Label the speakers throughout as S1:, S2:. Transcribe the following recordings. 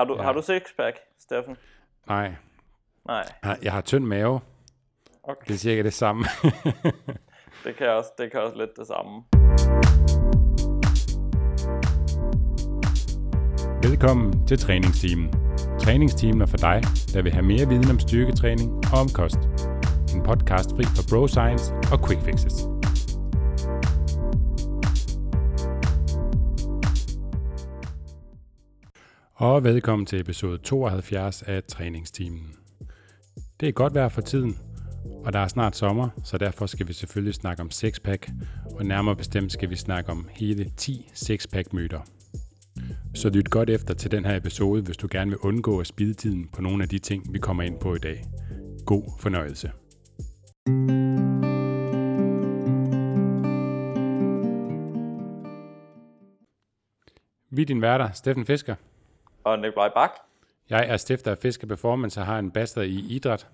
S1: Har du,
S2: Ja.
S1: har du sixpack, Steffen?
S2: Nej,
S1: Nej,
S2: jeg har- tynd mave.
S1: okay.
S2: Det er cirka det samme.
S1: Det kan også, det kan også lidt det samme.
S2: Velkommen til træningsteamen. Træningsteamen er for dig, der vil have mere viden om styrketræning og om kost. En podcast fri for bro science og quick fixes. Og velkommen til episode 72 af træningstimen. Det er godt vejr for tiden, og der er snart sommer, så derfor skal vi selvfølgelig snakke om sixpack, og nærmere bestemt skal vi snakke om hele 10 sixpack myter. Så lyt godt efter til den her episode, hvis du gerne vil undgå at spilde tiden på nogle af de ting, vi kommer ind på i dag. God fornøjelse. Vi er din værter, Steffen Fisker.
S1: Og Nikolaj Bak,
S2: Jeg er stifter af Fisker Performance og har en bachelor i idræt.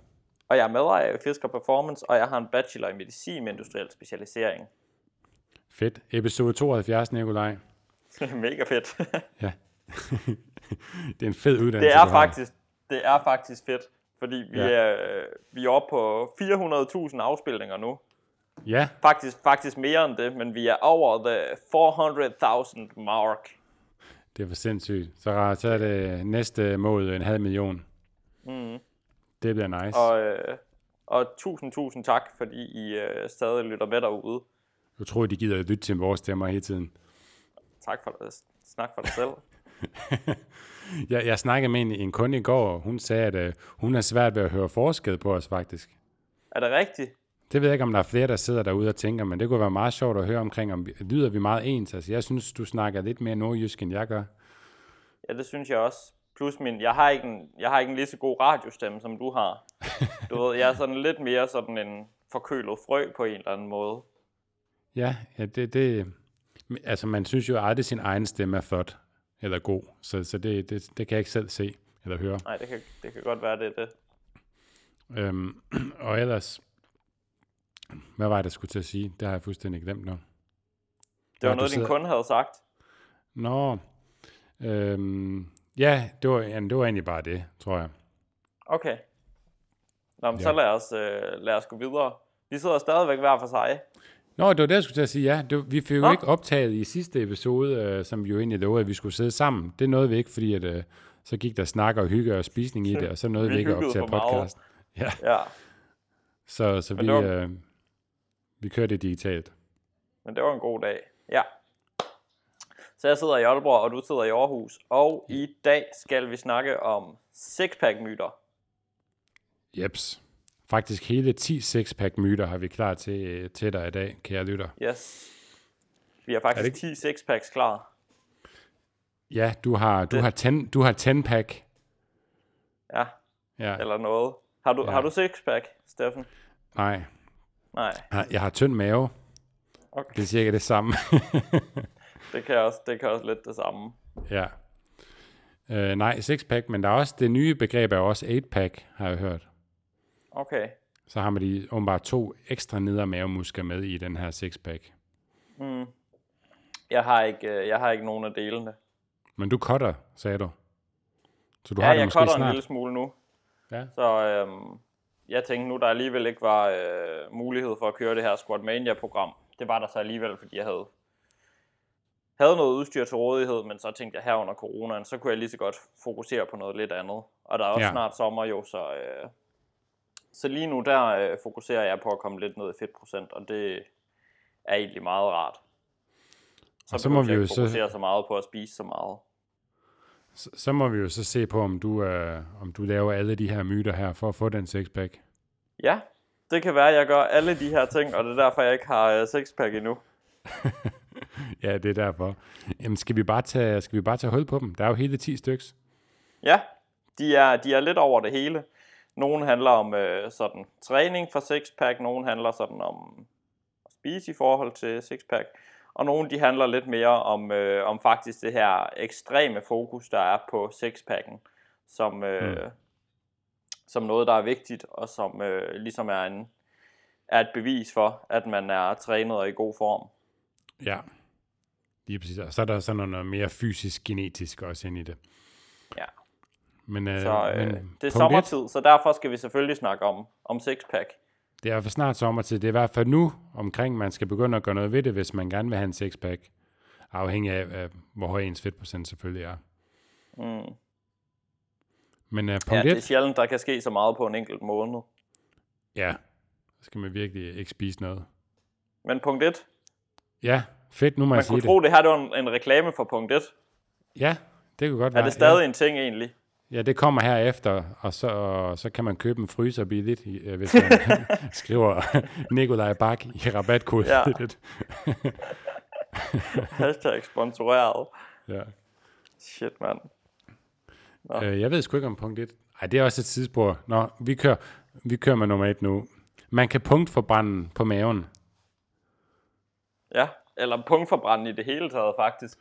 S1: og jeg er medejer af Fisker Performance, og jeg har en bachelor i medicin med industriel specialisering.
S2: Fedt. Episode 72, Nikolaj.
S1: Mega fedt.
S2: Ja. det er en fed uddannelse.
S1: det er faktisk, det er faktisk fedt, fordi vi,
S2: Ja.
S1: er, vi er oppe på 400.000 afspilninger nu.
S2: Ja,
S1: Faktisk, faktisk mere end det, men vi er over the 400.000 mark.
S2: Det er for sindssygt. Så, så er det næste mål en halv million.
S1: Mm.
S2: Det bliver nice.
S1: Og, øh, og tusind, tusind tak, fordi I øh, stadig lytter med derude.
S2: Jeg tror, de gider at lytte til vores stemmer hele tiden.
S1: Tak for det. Snak for dig selv.
S2: Jeg, jeg snakkede med en, en kunde i går, og hun sagde, at øh, hun har svært ved at høre forskel på os faktisk.
S1: Er det rigtigt?
S2: Det ved jeg ikke, om der er flere, der sidder derude og tænker, men det kunne være meget sjovt at høre omkring, om vi, lyder vi meget ens. Altså, jeg synes, du snakker lidt mere nordjysk, end jeg gør.
S1: Ja, det synes jeg også. Plus min, jeg har ikke en, jeg har ikke en lige så god radiostemme, som du har. Du ved, jeg er sådan lidt mere sådan en forkølet frø på en eller anden måde.
S2: Ja, ja det, det, altså man synes jo aldrig, sin egen stemme er flot eller god, så, så det, det, det kan jeg ikke selv se eller høre.
S1: Nej, det kan, det kan godt være, det er det.
S2: Øhm, og ellers, hvad var det, jeg skulle til at sige? Det har jeg fuldstændig glemt nu.
S1: Det var noget, din kunde havde sagt.
S2: Nå, øhm, ja, det var, ja, det var egentlig bare det, tror jeg.
S1: Okay. Nå, men
S2: Ja.
S1: så lad os, øh, lad os gå videre. Vi sidder stadigvæk hver for sig.
S2: Nå, det var det, jeg skulle til at sige, ja. Det, vi fik jo
S1: Nå.
S2: ikke optaget i sidste episode, øh, som vi jo egentlig lovede, at vi skulle sidde sammen. Det nåede vi ikke, fordi at, øh, så gik der snak og hygge og spisning i det, og så nåede
S1: Vi
S2: vi ikke at optage podcast. Ja,
S1: Ja,
S2: så, så
S1: Men
S2: vi, øh, vi kørte det digitalt.
S1: men det var en god dag. Ja. Så jeg sidder i Aalborg, og du sidder i Aarhus. Og i dag skal vi snakke om sixpack-myter.
S2: Jeps. Faktisk hele 10 sixpack myter har vi klar til, til dig i dag, kære lytter.
S1: Yes. Vi har faktisk
S2: Er
S1: 10 sixpacks klar.
S2: Ja, du har, du
S1: Det-
S2: har, ten, du har 10 pack.
S1: Ja,
S2: Ja,
S1: eller noget. Har du,
S2: Ja.
S1: har du sixpack, Steffen?
S2: nej.
S1: Nej,
S2: Jeg har- tynd mave.
S1: okay.
S2: Det er cirka det samme.
S1: Det kan også, det kan også lidt det samme.
S2: ja. Øh, nej, sixpack, men der er også det nye begreb er også 8-pack, har jeg hørt.
S1: Okay.
S2: Så har man de åbenbart to ekstra nedre mavemuskler med i den her sixpack.
S1: Mm. Jeg har ikke, øh, jeg har ikke nogen af delene.
S2: Men du cutter, sagde du. Så du
S1: ja,
S2: har det
S1: jeg
S2: måske
S1: cutter en
S2: snart.
S1: lille smule nu.
S2: Ja.
S1: Så øhm, jeg tænkte nu, der alligevel ikke var øh, mulighed for at køre det her Squadmania-program. Det var der så alligevel, fordi jeg havde, havde noget udstyr til rådighed, men så tænkte jeg her under coronaen, så kunne jeg lige så godt fokusere på noget lidt andet. Og der er også
S2: Ja.
S1: snart sommer jo, så, øh, så lige nu der øh, fokuserer jeg på at komme lidt ned i fedtprocent, og det er egentlig meget rart.
S2: Og så må vi jo så-
S1: fokusere så meget på at spise så meget.
S2: Så, så må vi jo så se på, om du, øh, om du laver alle de her myter her for at få den sixpack.
S1: Ja, det kan være, at jeg gør alle de her ting, og det er derfor, jeg ikke har uh, sixpack endnu.
S2: Ja, det er derfor. Jamen, skal vi bare tage, skal vi bare tage hul på dem? Der er jo hele 10 styks.
S1: Ja, de er, de er lidt over det hele. Nogle handler om øh, sådan træning for sixpack, nogle handler sådan om at spise i forhold til sixpack, og nogle de handler lidt mere om, øh, om faktisk det her ekstreme fokus, der er på sixpacken, som, øh,
S2: Mm.
S1: som noget, der er vigtigt, og som øh, ligesom er, en, er et bevis for, at man er trænet og i god form.
S2: Ja, lige præcis. Og så er der sådan noget mere fysisk genetisk også ind i det.
S1: Ja.
S2: Men, øh,
S1: Så øh,
S2: men
S1: det er sommertid, så derfor skal vi selvfølgelig snakke om, om sixpack.
S2: Det er for snart sommertid. Det er i hvert fald nu omkring, man skal begynde at gøre noget ved det, hvis man gerne vil have en sixpack. Afhængig af, af hvor høj ens fedtprocent selvfølgelig er.
S1: Mm.
S2: Men uh,
S1: Ja,
S2: punkt
S1: det er
S2: 1,
S1: sjældent, der kan ske så meget på en enkelt måned.
S2: ja, så skal man virkelig ikke spise noget.
S1: Men punkt 1,
S2: Ja, fedt, nu må
S1: man
S2: jeg sige
S1: kunne
S2: det.
S1: tro, det her det var en, en reklame for punkt 1.
S2: Ja, det kunne godt
S1: Er
S2: være.
S1: det stadig en ting egentlig?
S2: Ja, det kommer her efter, og så, og så kan man købe en fryser billigt, øh, hvis man skriver Nikolaj Bak i rabatkode.
S1: Ja. Hashtag sponsoreret.
S2: ja.
S1: Shit, mand.
S2: Øh, jeg ved sgu ikke om punkt 1. Ej, det er også et tidsspor. Nå, vi kører, vi kører med nummer 1 nu. Man kan punktforbrænde på maven.
S1: Ja, eller punktforbrænde i det hele taget, faktisk.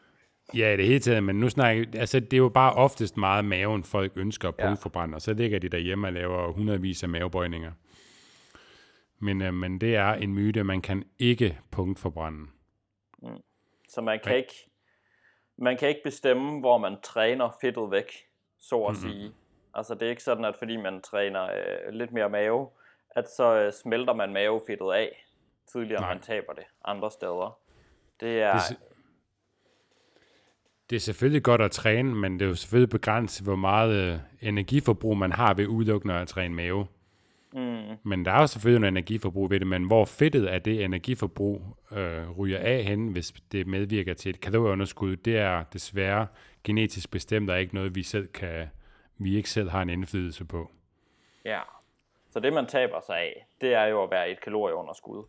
S2: Ja, i det hele taget, men nu snakker altså det er jo bare oftest meget maven, folk ønsker at
S1: Ja.
S2: punktforbrænde, og så ligger de derhjemme og laver hundredvis af mavebøjninger. Men, øh, men det er en myte, man kan ikke punktforbrænde.
S1: Så man kan
S2: Nej.
S1: ikke, man kan ikke bestemme, hvor man træner fedtet væk, så at
S2: Mhm.
S1: sige. Altså det er ikke sådan, at fordi man træner øh, lidt mere mave, at så øh, smelter man mavefedtet af, tidligere
S2: Nej.
S1: man taber det andre steder. Det er,
S2: Det, det er selvfølgelig godt at træne, men det er jo selvfølgelig begrænset, hvor meget øh, energiforbrug man har ved udelukkende at træne mave.
S1: mm,
S2: Men der er jo selvfølgelig noget energiforbrug ved det, men hvor fedtet af det energiforbrug øh, ryger af hen, hvis det medvirker til et kalorieunderskud, det er desværre genetisk bestemt og ikke noget, vi selv kan, vi ikke selv har en indflydelse på.
S1: ja. Så det man taber sig af, det er jo at være et kalorieunderskud.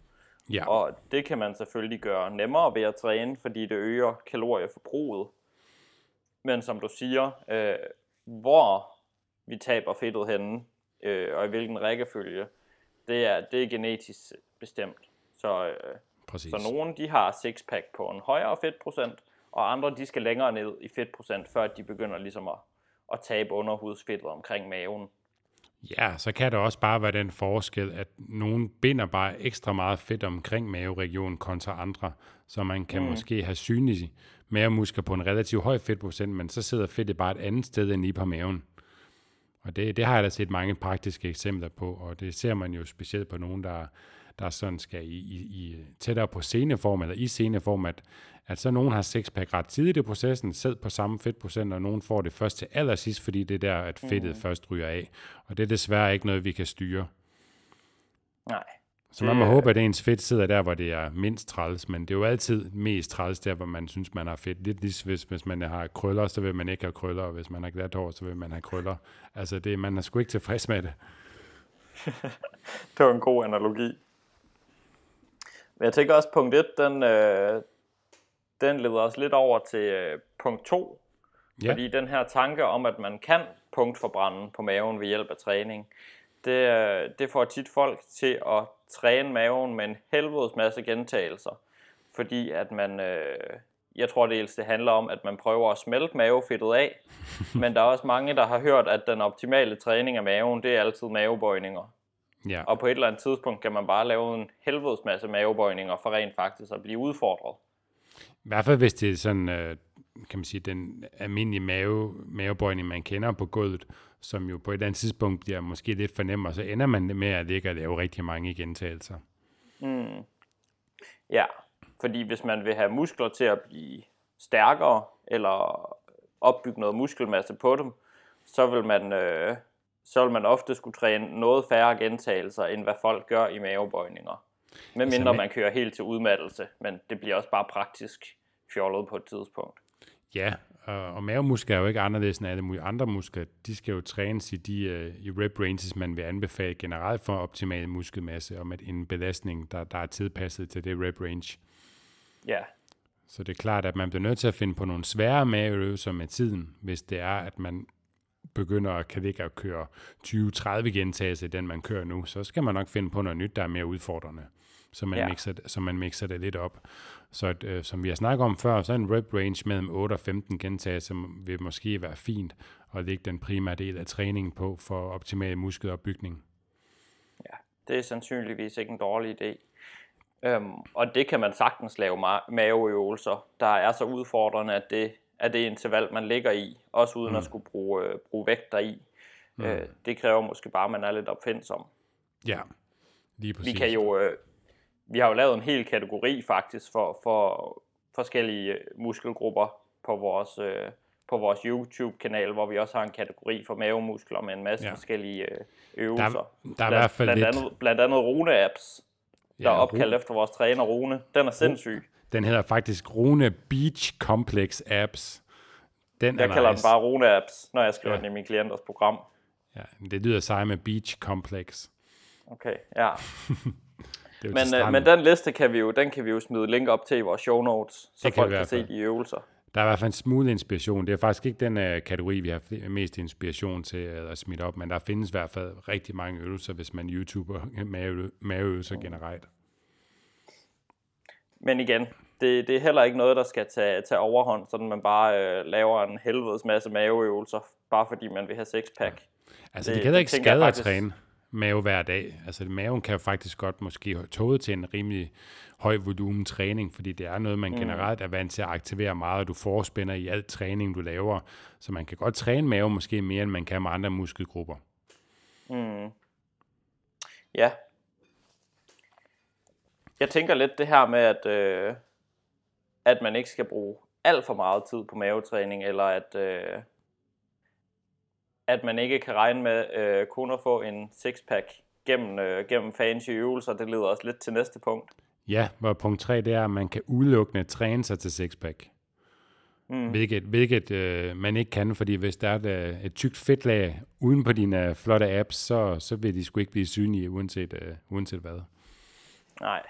S2: Ja,
S1: Og det kan man selvfølgelig gøre nemmere ved at træne, fordi det øger kalorieforbruget. Men som du siger, øh, hvor vi taber fedtet henne, øh, og i hvilken rækkefølge, det er, det er genetisk bestemt. Så, øh,
S2: præcis.
S1: så nogle de har sixpack på en højere fedtprocent, og andre de skal længere ned i fedtprocent, før de begynder ligesom at, at tabe underhudsfedtet omkring maven.
S2: Ja, så kan der også bare være den forskel, at nogen binder bare ekstra meget fedt omkring maveregionen kontra andre, så man kan mm. måske have synlige mavemuskler på en relativt høj fedtprocent, men så sidder fedtet bare et andet sted end lige på maven. Og det, det har jeg da set mange praktiske eksempler på, og det ser man jo specielt på nogen, der, der sådan skal i, i, i tættere på sceneform, eller i sceneform, at, at så nogen har sexpack ret tidligt i processen, selv på samme fedtprocent, og nogen får det først til allersidst, fordi det er der, at fedtet mm. først ryger af. Og det er desværre ikke noget, vi kan styre.
S1: Nej.
S2: Så man må
S1: Det-
S2: håbe, at ens fedt sidder der, hvor det er mindst træls, men det er jo altid mest træls der, hvor man synes, man har fedt. Lidt ligesom hvis, hvis man har krøller, så vil man ikke have krøller, og hvis man har glat hår, så vil man have krøller. Altså, det, man er sgu ikke tilfreds med det.
S1: Det var en god analogi. Men jeg tænker også, punkt 1, den, øh, den leder os lidt over til øh, punkt 2.
S2: Ja.
S1: Fordi den her tanke om, at man kan punktforbrænde på maven ved hjælp af træning, øh, det får tit folk til at træne maven med en helvedes masse gentagelser. Fordi at man, øh, jeg tror det det handler om, at man prøver at smelte mavefedtet af. men der er også mange, der har hørt, at den optimale træning af maven, det er altid mavebøjninger.
S2: Ja,
S1: Og på et eller andet tidspunkt kan man bare lave en helvedes masse mavebøjninger for rent faktisk at blive udfordret.
S2: i hvert fald hvis det er sådan, øh, kan man sige, den almindelige mave, mavebøjning, man kender på gulvet, som jo på et eller andet tidspunkt bliver måske lidt for nem, og så ender man med at ligge og lave rigtig mange gentagelser.
S1: Mm. Ja, fordi hvis man vil have muskler til at blive stærkere, eller opbygge noget muskelmasse på dem, så vil man, øh, så vil man ofte skulle træne noget færre gentagelser, end hvad folk gør i mavebøjninger. Med mindre
S2: ma-
S1: man kører helt til udmattelse, men det bliver også bare praktisk fjollet på et tidspunkt.
S2: Ja, og, og mavemuskler er jo ikke anderledes end alle mulige andre muskler. De skal jo trænes i de uh, i rep ranges, man vil anbefale generelt for optimal muskelmasse, og med en belastning, der, der er tilpasset til det rep range.
S1: Ja,
S2: Så det er klart, at man bliver nødt til at finde på nogle svære maveøvelser med tiden, hvis det er, at man begynder at kan ligge og køre 20-30 gentagelser i den, man kører nu, så skal man nok finde på noget nyt, der er mere udfordrende, så man,
S1: Ja.
S2: ja. mixer, det- så man mixer det lidt op. Så at, øh, som vi har snakket om før, så er en rep range mellem 8 og 15 gentagelser vil måske være fint at lægge den primære del af træningen på for optimal muskelopbygning.
S1: det er sandsynligvis ikke en dårlig idé. Øhm, og det kan man sagtens lave ma- maveøvelser, der er så udfordrende, at det af det interval, man ligger i, også uden mm. at skulle bruge, øh, bruge vægter i. Mm. Øh, det kræver måske bare, at man er lidt opfindsom.
S2: Ja, lige præcis.
S1: Vi kan jo, øh, vi har jo lavet en hel kategori faktisk for, for forskellige øh, muskelgrupper på vores, øh, på vores YouTube-kanal, hvor vi også har en kategori for mavemuskler med en masse ja. forskellige øh, øvelser. Der,
S2: der er blandt, i hvert fald
S1: blandt,
S2: lidt...
S1: andet, blandt andet Rune-apps, der ja, er opkaldt Rune. efter vores træner Rune. Den er sindssyg.
S2: Den hedder faktisk Rune Beach Complex Apps.
S1: Den jeg kalder nice. den bare Rune Apps, når jeg skriver ja. den i min klienters program.
S2: Ja, det lyder sej med Beach Complex.
S1: Okay, ja. men, øh, men den liste kan vi jo, den kan vi jo smide link op til i vores show notes, så det folk kan, kan se de øvelser.
S2: Der er i hvert fald en smule inspiration. Det er faktisk ikke den uh, kategori, vi har mest inspiration til uh, at smide op, men der findes i hvert fald rigtig mange øvelser, hvis man YouTuber maveøvelser generelt.
S1: Men igen, det, det er heller ikke noget, der skal tage, tage overhånd, sådan man bare uh, laver en helvedes masse maveøvelser, bare fordi man vil have sixpack. Ja.
S2: Altså, det, det kan da ikke skade at træne mave hver dag. Altså maven kan jo faktisk godt måske tåle til en rimelig høj volumen træning, fordi det er noget, man mm. generelt er vant til at aktivere meget, og du forspænder i alt træning, du laver. Så man kan godt træne mave måske mere, end man kan med andre muskelgrupper.
S1: Mm. Ja. Jeg tænker lidt det her med, at, øh, at man ikke skal bruge alt for meget tid på mavetræning, eller at, øh, at man ikke kan regne med øh, kun at få en sixpack gennem, øh, gennem fancy øvelser. Det leder også lidt til næste punkt.
S2: Ja, hvor punkt 3 det er, at man kan udelukkende træne sig til sixpack. Mm. Hvilket, hvilket øh, man ikke kan, fordi hvis der er et, øh, et tykt fedtlag uden på dine flotte apps, så, så vil de sgu ikke blive synlige, uanset, øh, uanset hvad.
S1: Nej.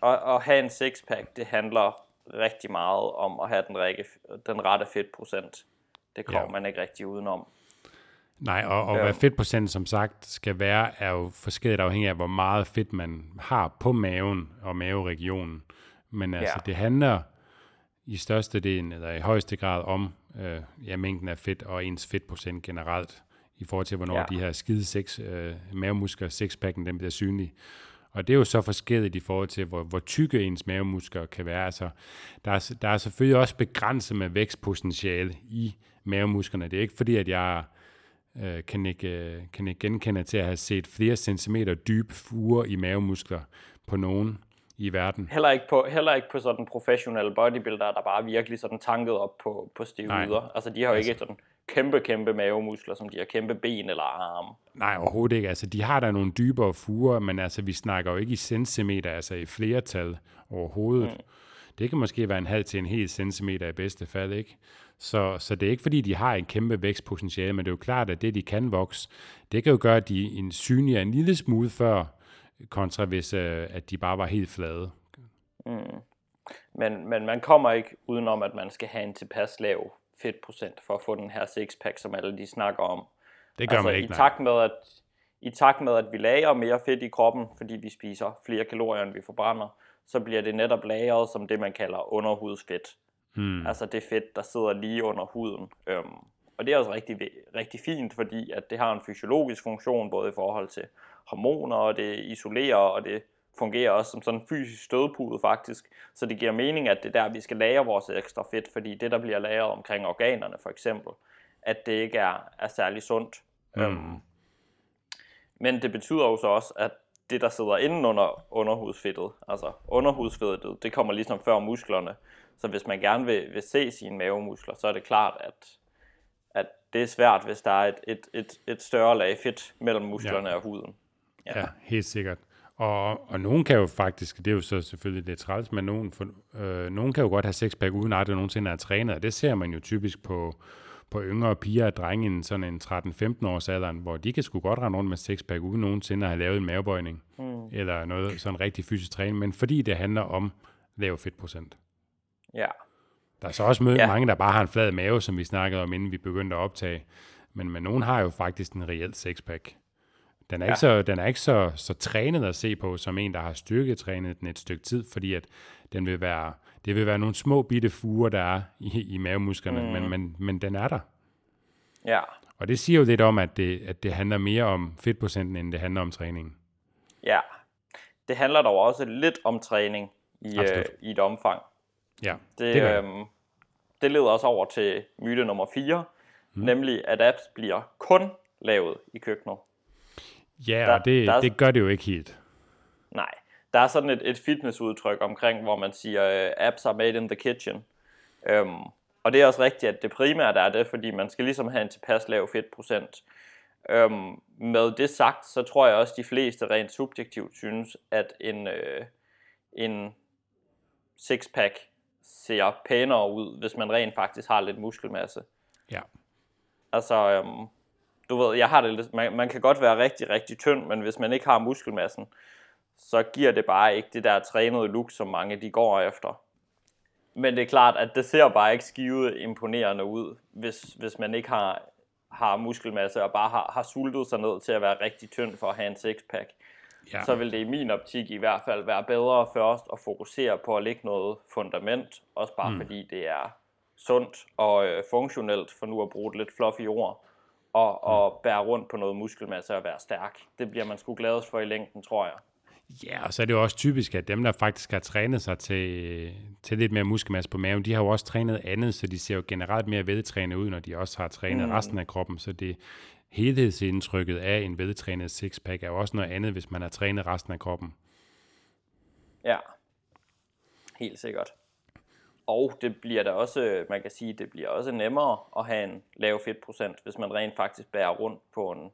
S1: Og at have en sixpack, det handler rigtig meget om at have den, række, den rette fedtprocent. Det kommer ja. man ikke rigtig udenom.
S2: Nej, og, og ja. hvad fedtprocent som sagt skal være, er jo forskelligt afhængig af, hvor meget fedt man har på maven og maveregionen. Men altså, ja. det handler i største del, eller i højeste grad om øh, ja, mængden af fedt og ens fedtprocent generelt, i forhold til, hvornår ja. de her skide seks, øh, mavemuskler, sexpacken, den bliver synlige. Og det er jo så forskelligt i forhold til, hvor, hvor tykke ens mavemuskler kan være. Altså, der, er, der er selvfølgelig også begrænset med vækstpotentiale i mavemusklerne. Det er ikke fordi, at jeg øh, kan, ikke, øh, kan ikke genkende til at have set flere centimeter dybe fuger i mavemuskler på nogen i verden.
S1: Heller ikke på, heller ikke på sådan professionelle bodybuilder, der bare virkelig sådan tanket op på, på stive yder. Altså de har jo altså, ikke sådan kæmpe, kæmpe mavemuskler, som de har kæmpe ben eller arme.
S2: Nej, overhovedet ikke. Altså, de har da nogle dybere fuger, men altså, vi snakker jo ikke i centimeter, altså i flertal overhovedet. Mm. Det kan måske være en halv til en hel centimeter i bedste fald, ikke? Så, så det er ikke fordi, de har en kæmpe vækstpotentiale, men det er jo klart, at det, de kan vokse, det kan jo gøre, at de en synlige en lille smule før, kontra hvis øh, at de bare var helt flade. Mm.
S1: Men, men man kommer ikke udenom, at man skal have en tilpas lav fedtprocent for at få den her sixpack, som alle de snakker om.
S2: Det gør altså, man ikke,
S1: i takt med, at i takt med, at vi lager mere fedt i kroppen, fordi vi spiser flere kalorier, end vi forbrænder, så bliver det netop lagret som det, man kalder underhudsfedt. Hmm. Altså det fedt, der sidder lige under huden. Øhm, og det er også rigtig, rigtig fint, fordi at det har en fysiologisk funktion, både i forhold til hormoner, og det isolerer, og det fungerer også som sådan en fysisk stødpude faktisk. Så det giver mening, at det er der, vi skal lagre vores ekstra fedt, fordi det, der bliver lagret omkring organerne for eksempel, at det ikke er, er særlig sundt. Mm. Øhm, men det betyder jo så også, at det, der sidder inden under underhudsfedtet, altså underhudsfedtet, det kommer ligesom før musklerne. Så hvis man gerne vil, vil se sine mavemuskler, så er det klart, at, at det er svært, hvis der er et, et, et, et større lag fedt mellem musklerne ja. og huden.
S2: Ja. ja, helt sikkert. Og, og nogen kan jo faktisk, det er jo så selvfølgelig lidt træls, men nogen, for, øh, nogen kan jo godt have sexpack uden aldrig nogensinde er trænet, og det ser man jo typisk på, på yngre piger og drenge i sådan en 13-15 års alderen, hvor de kan sgu godt rende rundt med sexpack uden nogensinde at have lavet en mavebøjning, mm. eller noget sådan rigtig fysisk træning, men fordi det handler om lav fedtprocent.
S1: Ja.
S2: Der er så også mødt ja. mange, der bare har en flad mave, som vi snakkede om, inden vi begyndte at optage, men, men nogen har jo faktisk en reelt sexpack. Den er, ja. ikke, så, den er ikke så, så trænet at se på, som en, der har styrketrænet den et stykke tid, fordi at den vil være, det vil være nogle små bitte fuger, der er i, i mavemusklerne, mm. men, men, men den er der.
S1: Ja.
S2: Og det siger jo lidt om, at det, at det handler mere om fedtprocenten, end det handler om træning.
S1: Ja, det handler dog også lidt om træning i, øh, i et omfang.
S2: Ja,
S1: det, det øhm, det leder os over til myte nummer 4, mm. nemlig at apps bliver kun lavet i køkkenet.
S2: Ja, der, og det, der er, det gør det jo ikke helt.
S1: Nej, der er sådan et, et fitnessudtryk omkring, hvor man siger, uh, apps are made in the kitchen. Um, og det er også rigtigt, at det primære der er det, fordi man skal ligesom have en tilpas lav fedtprocent. Um, med det sagt, så tror jeg også, at de fleste rent subjektivt synes, at en, uh, en sixpack ser pænere ud, hvis man rent faktisk har lidt muskelmasse.
S2: Ja.
S1: Altså, um, du ved, jeg har det lidt, man, man kan godt være rigtig, rigtig tynd, men hvis man ikke har muskelmassen, så giver det bare ikke det der trænede look, som mange de går efter. Men det er klart, at det ser bare ikke skivet imponerende ud, hvis, hvis man ikke har, har muskelmasse og bare har, har sultet sig ned til at være rigtig tynd for at have en sixpack. Ja. Så vil det i min optik i hvert fald være bedre først at fokusere på at lægge noget fundament, også bare mm. fordi det er sundt og øh, funktionelt, for nu at bruge et lidt fluffy ord, og, mm. og bære rundt på noget muskelmasse og være stærk. Det bliver man sgu gladest for i længden, tror jeg.
S2: Ja, og så er det jo også typisk, at dem, der faktisk har trænet sig til, til lidt mere muskelmasse på maven, de har jo også trænet andet, så de ser jo generelt mere vedtrænet ud, når de også har trænet mm. resten af kroppen. Så det helhedsindtrykket af en vedtrænet sixpack er jo også noget andet, hvis man har trænet resten af kroppen.
S1: Ja, helt sikkert. Og det bliver da også, man kan sige, det bliver også nemmere at have en lav fedtprocent, hvis man rent faktisk bærer rundt på en,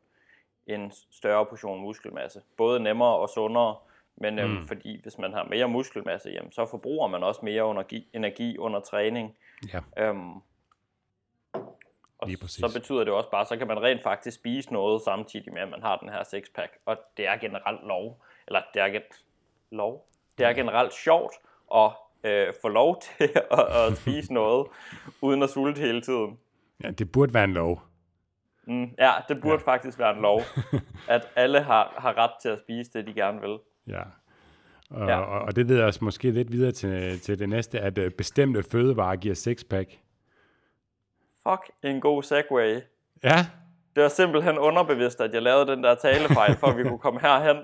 S1: en større portion muskelmasse. Både nemmere og sundere, men øhm, mm. fordi hvis man har mere muskelmasse, jamen, så forbruger man også mere energi, energi under træning.
S2: Ja.
S1: Øhm, og så betyder det også bare, så kan man rent faktisk spise noget samtidig med, at man har den her sixpack. Og det er generelt lov, eller det er, lov. Det er generelt sjovt at øh, få lov til at, at spise noget, uden at sulte hele tiden.
S2: Ja, det burde være en lov.
S1: Mm, ja, det burde ja. faktisk være en lov, at alle har, har ret til at spise det, de gerne vil.
S2: Ja, og, ja. og, og det leder os måske lidt videre til, til det næste, at øh, bestemte fødevarer giver sixpack.
S1: Fuck, en god segway.
S2: Ja.
S1: Det var simpelthen underbevidst, at jeg lavede den der talefejl, for at vi kunne komme herhen.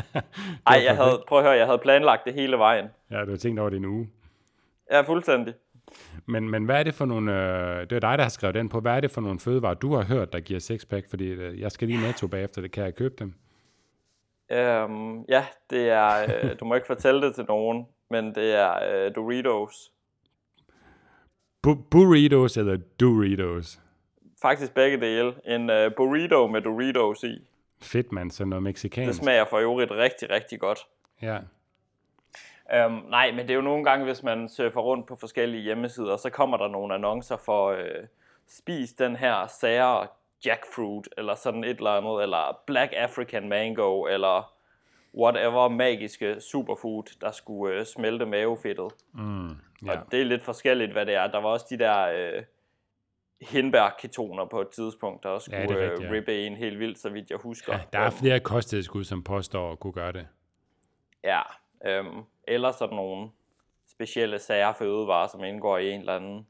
S1: Ej, jeg havde, prøv at høre, jeg havde planlagt det hele vejen.
S2: Ja, du har tænkt over det en uge.
S1: Ja, fuldstændig.
S2: Men, men hvad er det for nogle, øh, det er dig, der har skrevet den på, hvad er det for nogle fødevarer, du har hørt, der giver sixpack? Fordi øh, jeg skal lige netto bagefter, det kan jeg købe dem.
S1: Øhm, ja, det er, øh, du må ikke fortælle det til nogen, men det er øh, Doritos.
S2: Bu- burritos eller Doritos?
S1: Faktisk begge dele. En uh, burrito med Doritos i.
S2: Fedt, mand. Så noget mexikansk.
S1: Det smager for øvrigt rigtig, rigtig godt.
S2: Ja.
S1: Um, nej, men det er jo nogle gange, hvis man surfer rundt på forskellige hjemmesider, så kommer der nogle annoncer for, uh, spis den her sære jackfruit, eller sådan et eller andet, eller black African mango, eller whatever magiske superfood, der skulle uh, smelte mavefedtet.
S2: Mm,
S1: yeah. Og det er lidt forskelligt, hvad det er. Der var også de der uh, hindbærketoner på et tidspunkt, der også skulle ja, rigtigt, ja. rippe en helt vildt, så vidt jeg husker. Ja,
S2: der er flere kosttilskud, som påstår at kunne gøre det.
S1: Ja, øhm, eller sådan nogle specielle sager fødevarer, som indgår i en eller anden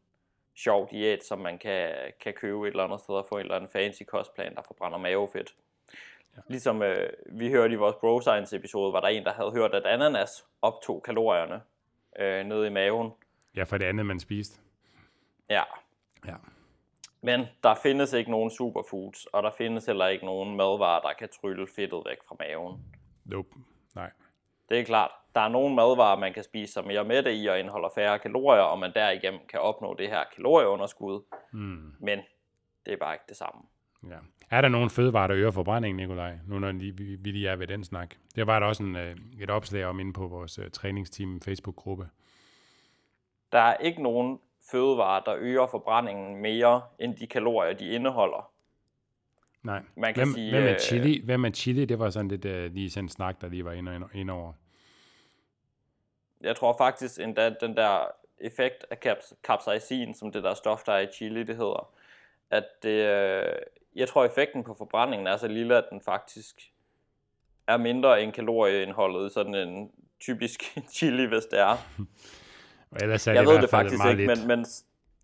S1: sjov diæt, som man kan, kan købe et eller andet sted og få en eller anden fancy kostplan, der forbrænder mavefedt. Ja. Ligesom øh, vi hørte i vores Bro Science episode, var der en, der havde hørt, at ananas optog kalorierne øh, nede i maven.
S2: Ja, for det andet, man spiste.
S1: Ja.
S2: Ja.
S1: Men der findes ikke nogen superfoods, og der findes heller ikke nogen madvarer, der kan trylle fedtet væk fra maven.
S2: Nope. Nej.
S1: Det er klart. Der er nogle madvarer, man kan spise sig mere med det i og indeholder færre kalorier, og man derigennem kan opnå det her kalorieunderskud.
S2: Mm.
S1: Men det er bare ikke det samme.
S2: Ja. Er der nogen fødevarer, der øger forbrændingen, Nikolaj? Nu når vi, lige er ved den snak. Det var der også en, øh, et opslag om inde på vores uh, træningsteam Facebook-gruppe.
S1: Der er ikke nogen fødevarer, der øger forbrændingen mere end de kalorier, de indeholder.
S2: Nej. Man kan hvem, sige, hvem, er øh, chili? hvem er chili? Det var sådan lidt uh, lige sådan en snak, der lige var ind, over.
S1: Jeg tror faktisk endda, den der effekt af caps, capsaicin, som det der stof, der er i chili, det hedder, at det, uh, jeg tror effekten på forbrændingen er så lille, at den faktisk er mindre end kalorieindholdet sådan en typisk chili, hvis det er.
S2: Ellers er
S1: jeg
S2: det
S1: ved det faktisk ikke, men, men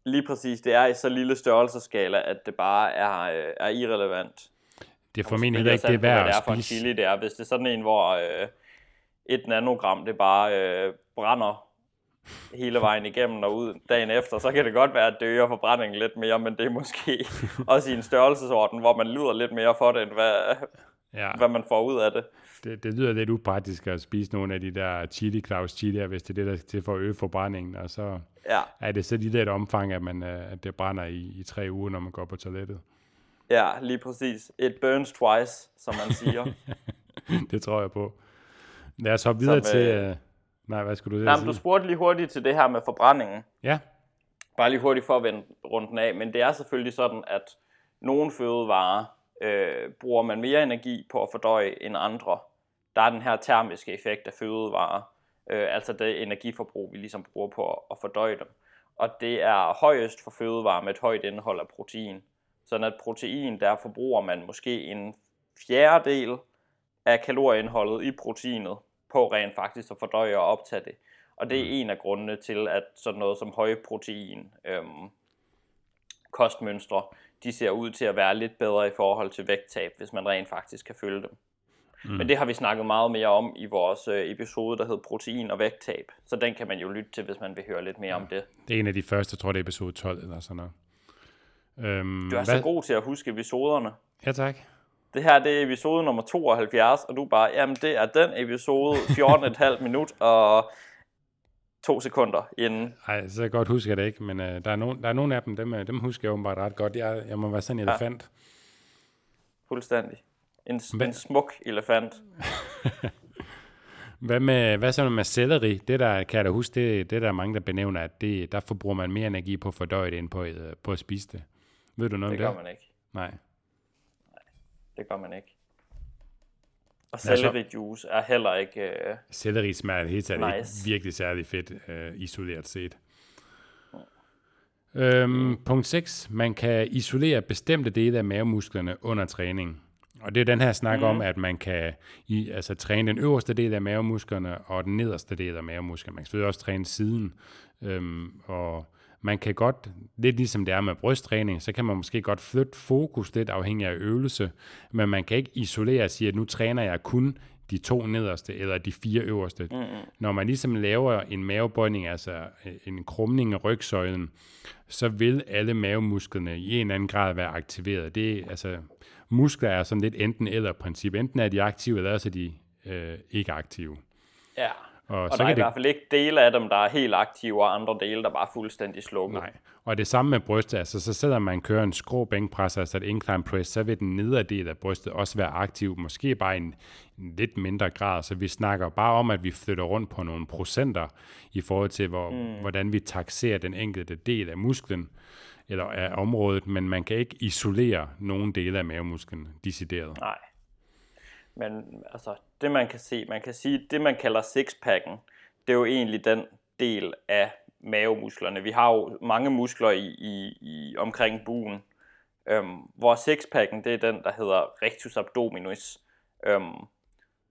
S1: lige præcis, det er i så lille størrelseskala, at det bare er, øh, er irrelevant.
S2: Det er formentlig heller ikke det værd at
S1: spise. Det er for en chili, det er. Hvis det er sådan en, hvor øh, et nanogram, det bare øh, brænder hele vejen igennem og ud dagen efter, så kan det godt være, at det øger forbrændingen lidt mere, men det er måske også i en størrelsesorden, hvor man lyder lidt mere for det, end hvad, ja. hvad man får ud af det.
S2: det. Det lyder lidt upraktisk at spise nogle af de der chili claus chili, hvis det er det, der er til for at øge forbrændingen, og så ja. er det så lige det et omfang, at, man, øh, at det brænder i, i tre uger, når man går på toilettet.
S1: Ja, lige præcis. It burns twice, som man siger.
S2: det tror jeg på. Lad os hoppe videre som, til... Nej, hvad skulle du
S1: nej, sige? Du spurgte lige hurtigt til det her med forbrændingen.
S2: Ja.
S1: Bare lige hurtigt for at vende runden af. Men det er selvfølgelig sådan, at nogle fødevarer øh, bruger man mere energi på at fordøje end andre. Der er den her termiske effekt af fødevarer. Øh, altså det energiforbrug, vi ligesom bruger på at fordøje dem. Og det er højest for fødevarer med et højt indhold af protein. Sådan at protein, der forbruger man måske en fjerdedel af kalorieindholdet i proteinet på rent faktisk at fordøje og optage det. Og det er mm. en af grundene til, at sådan noget som højprotein øhm, kostmønstre, de ser ud til at være lidt bedre i forhold til vægttab, hvis man rent faktisk kan følge dem. Mm. Men det har vi snakket meget mere om i vores øh, episode, der hed Protein og vægttab. Så den kan man jo lytte til, hvis man vil høre lidt mere ja. om det.
S2: Det er en af de første, jeg tror det er episode 12 eller sådan noget.
S1: Øhm, du er hvad? så god til at huske episoderne.
S2: Ja, tak.
S1: Det her det er episode nummer 72, og du bare, jamen det er den episode, 14,5 minut og to sekunder inden.
S2: Nej, så godt husker jeg det ikke, men øh, der, er no, der er nogle af dem, dem, øh, dem husker jeg åbenbart ret godt. Jeg, jeg må være sådan en ja. elefant.
S1: Fuldstændig. En, en smuk elefant.
S2: hvad, med, hvad så med selleri? Det der, kan jeg da huske, det, det der er mange, der benævner, at det, der forbruger man mere energi på at fordøje det, end på, øh, på at spise det. Ved du noget
S1: det
S2: om
S1: det? Det gør man ikke.
S2: Nej,
S1: det gør man ikke. Og selleri juice er heller ikke uh,
S2: Selleri smager helt særligt nice. virkelig særlig fedt, uh, isoleret set. Mm. Øhm. Punkt 6. Man kan isolere bestemte dele af mavemusklerne under træning. Og det er den her snak mm. om, at man kan i, altså, træne den øverste del af mavemusklerne og den nederste del af mavemusklerne. Man kan selvfølgelig også træne siden. Øhm, og man kan godt, lidt ligesom det er med brysttræning, så kan man måske godt flytte fokus lidt afhængig af øvelse, men man kan ikke isolere og sige, at nu træner jeg kun de to nederste eller de fire øverste. Mm-hmm. Når man ligesom laver en mavebøjning, altså øh, en krumning af rygsøjlen, så vil alle mavemusklerne i en eller anden grad være aktiveret. Det er, altså, muskler er sådan lidt enten eller princip. Enten er de aktive, eller så er de øh, ikke aktive.
S1: Ja. Og, og så der er i det... hvert fald ikke dele af dem, der er helt aktive, og andre dele, der bare er fuldstændig slukket.
S2: Nej, og det samme med brystet, altså så selvom man kører en skrå bænkpres, altså et incline press, så vil den nedre del af brystet også være aktiv, måske bare i en, en lidt mindre grad, så vi snakker bare om, at vi flytter rundt på nogle procenter i forhold til, hvor, mm. hvordan vi taxerer den enkelte del af musklen, eller af området, men man kan ikke isolere nogen dele af mavemusklen decideret.
S1: Nej. Men altså, det man kan se, man kan sige, det man kalder sixpacken, det er jo egentlig den del af mavemusklerne. Vi har jo mange muskler i, i, i omkring buen, øhm, hvor sixpacken, det er den, der hedder rectus abdominis, øhm,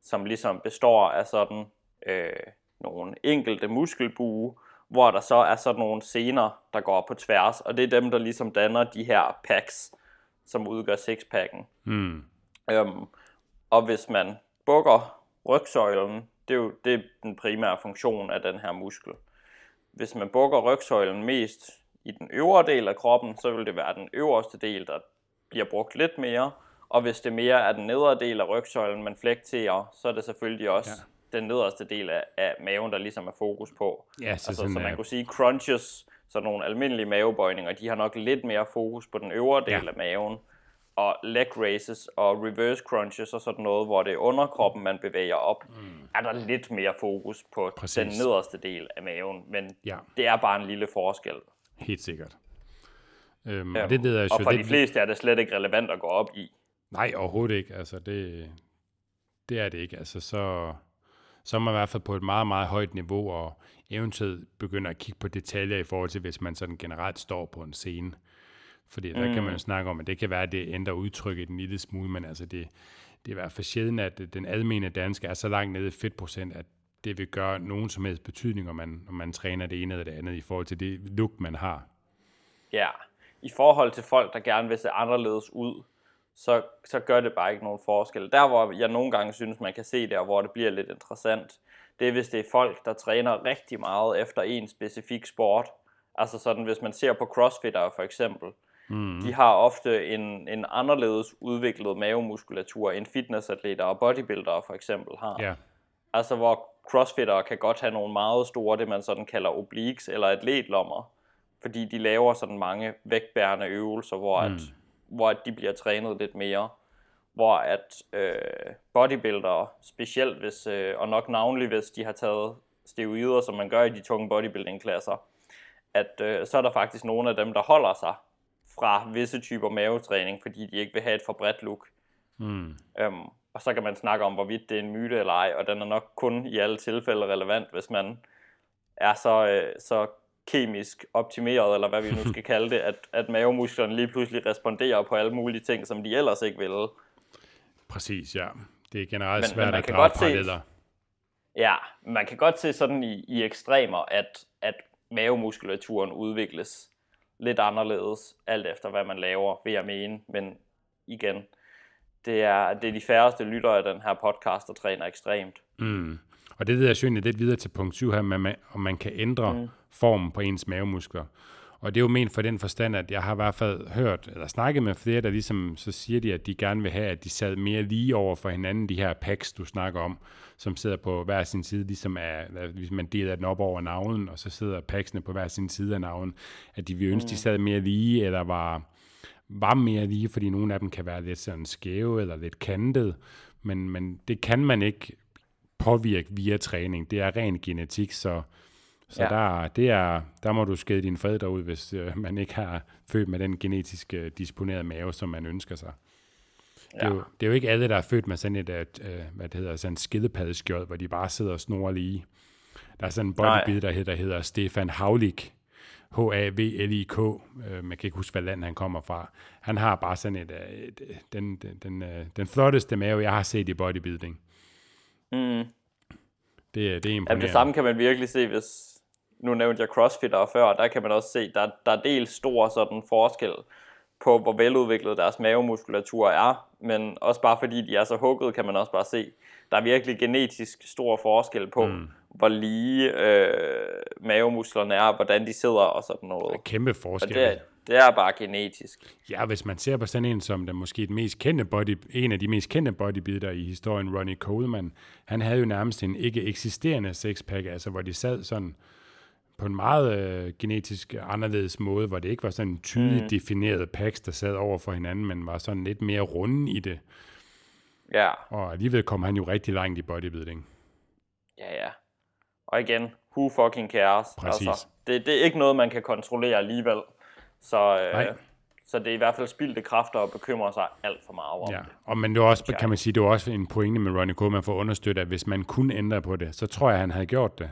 S1: som ligesom består af sådan øh, nogle enkelte muskelbue, hvor der så er sådan nogle sener, der går på tværs, og det er dem, der ligesom danner de her packs, som udgør sixpacken. Mm. Øhm, og hvis man bukker rygsøjlen, det er jo det er den primære funktion af den her muskel. Hvis man bukker rygsøjlen mest i den øvre del af kroppen, så vil det være den øverste del, der bliver brugt lidt mere. Og hvis det mere er den nedre del af rygsøjlen, man flekterer, så er det selvfølgelig også ja. den nederste del af, af maven, der ligesom er fokus på.
S2: Ja, så,
S1: altså, så man kunne sige crunches, så nogle almindelige mavebøjninger, de har nok lidt mere fokus på den øvre del ja. af maven og leg raises og reverse crunches og sådan noget, hvor det er underkroppen, man bevæger op, mm. er der lidt mere fokus på Præcis. den nederste del af maven, men ja. det er bare en lille forskel.
S2: Helt sikkert.
S1: Øhm, og det leder og for de fleste er det slet ikke relevant at gå op i.
S2: Nej, overhovedet ikke. Altså, det, det er det ikke. Altså, så, så er man i hvert fald på et meget, meget højt niveau, og eventuelt begynder at kigge på detaljer i forhold til, hvis man sådan generelt står på en scene. Fordi der mm. kan man jo mm. snakke om, at det kan være, at det ændrer udtrykket en lille smule, men altså det, det er i hvert fald sjældent, at den almene danske er så langt nede i fedtprocent, at det vil gøre nogen som helst betydning, om man, om man træner det ene eller det andet, i forhold til det look, man har.
S1: Ja, i forhold til folk, der gerne vil se anderledes ud, så, så gør det bare ikke nogen forskel. Der, hvor jeg nogle gange synes, man kan se det, og hvor det bliver lidt interessant, det er, hvis det er folk, der træner rigtig meget efter en specifik sport. Altså sådan, hvis man ser på crossfitter for eksempel, mm. de har ofte en, en anderledes udviklet mavemuskulatur, end fitnessatleter og bodybuildere for eksempel har.
S2: Ja.
S1: Altså hvor crossfitter kan godt have nogle meget store, det man sådan kalder obliques eller atletlommer, fordi de laver sådan mange vægtbærende øvelser, hvor, mm. at, hvor at de bliver trænet lidt mere. Hvor at øh, bodybuildere, specielt hvis, øh, og nok navnlig hvis de har taget steroider, som man gør i de tunge bodybuilding-klasser, at øh, så er der faktisk nogle af dem, der holder sig fra visse typer mavetræning, fordi de ikke vil have et for bredt look. Mm. Øhm, og så kan man snakke om, hvorvidt det er en myte eller ej, og den er nok kun i alle tilfælde relevant, hvis man er så, øh, så kemisk optimeret, eller hvad vi nu skal kalde det, at, at mavemusklerne lige pludselig responderer på alle mulige ting, som de ellers ikke ville.
S2: Præcis, ja. Det er generelt men, svært men at drage paralleller.
S1: Ja, man kan godt se sådan i, i ekstremer, at, at mavemuskulaturen udvikles lidt anderledes, alt efter hvad man laver, vil jeg mene. Men igen, det er, det er de færreste lyttere af den her podcast, der træner ekstremt.
S2: Mm. Og det leder jeg egentlig lidt videre til punkt 7 her, med, om man kan ændre mm. formen på ens mavemuskler. Og det er jo ment for den forstand, at jeg har i hvert fald hørt, eller snakket med flere, der ligesom, så siger de, at de gerne vil have, at de sad mere lige over for hinanden, de her packs, du snakker om, som sidder på hver sin side, ligesom er, hvis man deler den op over navlen, og så sidder packsene på hver sin side af navlen, at de vil ønske, mm. de sad mere lige, eller var, var mere lige, fordi nogle af dem kan være lidt sådan skæve, eller lidt kantet, men, men det kan man ikke påvirke via træning. Det er ren genetik, så så ja. der, det er, der må du skede dine forældre ud, hvis øh, man ikke har født med den genetisk øh, disponerede mave, som man ønsker sig. Ja. Det, er jo, det er jo ikke alle, der er født med sådan et, et øh, hvad det hedder, sådan en skidepaddeskjold, hvor de bare sidder og snor lige. Der er sådan en bodybuilder, der hedder, der hedder Stefan Havlik, H-A-V-L-I-K, øh, man kan ikke huske, hvad land han kommer fra. Han har bare sådan et, øh, et, et den, den, den, øh, den flotteste mave, jeg har set i bodybuilding. Mm. Det, det er imponerende.
S1: Ja, det samme kan man virkelig se, hvis, nu nævnte jeg crossfitter før, der kan man også se, der, der er dels stor sådan forskel på, hvor veludviklet deres mavemuskulatur er, men også bare fordi de er så hugget, kan man også bare se, der er virkelig genetisk stor forskel på, mm. hvor lige øh, mavemusklerne er, hvordan de sidder og sådan noget.
S2: Kæmpe forskel.
S1: Og det, det er bare genetisk.
S2: Ja, hvis man ser på sådan en som den måske den mest kendte body, en af de mest kendte bodybuilder i historien, Ronnie Coleman, han havde jo nærmest en ikke eksisterende sexpack, altså hvor de sad sådan på en meget øh, genetisk anderledes måde, hvor det ikke var sådan en tydeligt mm. defineret packs, der sad over for hinanden, men var sådan lidt mere runde i det.
S1: Ja.
S2: Og alligevel kom han jo rigtig langt i bodybuilding.
S1: Ja, ja. Og igen, who fucking cares?
S2: Præcis. Altså,
S1: det, det er ikke noget, man kan kontrollere alligevel. Så, øh, så det er i hvert fald spildte kræfter og bekymre sig alt for meget om
S2: ja.
S1: det.
S2: Og men det er også, kan man sige, det er også en pointe med Ronnie Koeman for at understøtte, at hvis man kunne ændre på det, så tror jeg, han havde gjort det.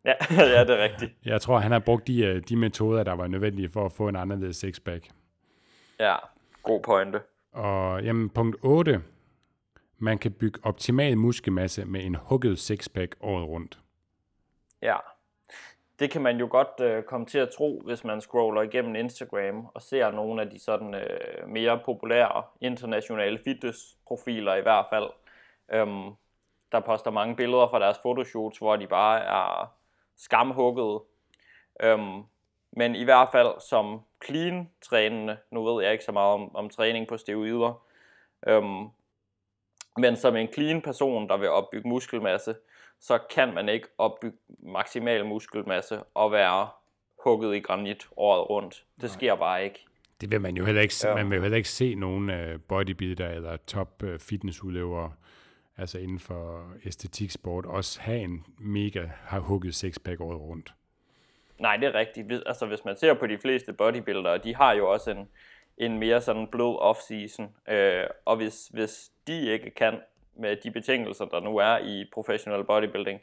S1: Ja, ja, det er rigtigt.
S2: Jeg tror, han har brugt de, øh, de metoder, der var nødvendige for at få en anderledes sixpack.
S1: Ja, god pointe.
S2: Og jamen, punkt 8. Man kan bygge optimal muskelmasse med en hugget sixpack året rundt.
S1: Ja, det kan man jo godt øh, komme til at tro, hvis man scroller igennem Instagram og ser nogle af de sådan øh, mere populære internationale fitnessprofiler i hvert fald. Øhm, der poster mange billeder fra deres fotoshoots, hvor de bare er skamhugget. Øhm, men i hvert fald som clean trænende, nu ved jeg ikke så meget om, om træning på steroider, øhm, men som en clean person, der vil opbygge muskelmasse, så kan man ikke opbygge maksimal muskelmasse og være hugget i granit året rundt. Det Nej. sker bare ikke.
S2: Det vil man jo heller ikke, ja. man vil jo heller ikke se nogen uh, bodybuilder eller top uh, fitnessudøvere altså inden for æstetiksport, også have en mega har hugget sexpack året rundt.
S1: Nej, det er rigtigt. Altså hvis man ser på de fleste bodybuildere, de har jo også en, en mere sådan blød off-season. Øh, og hvis, hvis de ikke kan med de betingelser, der nu er i professional bodybuilding,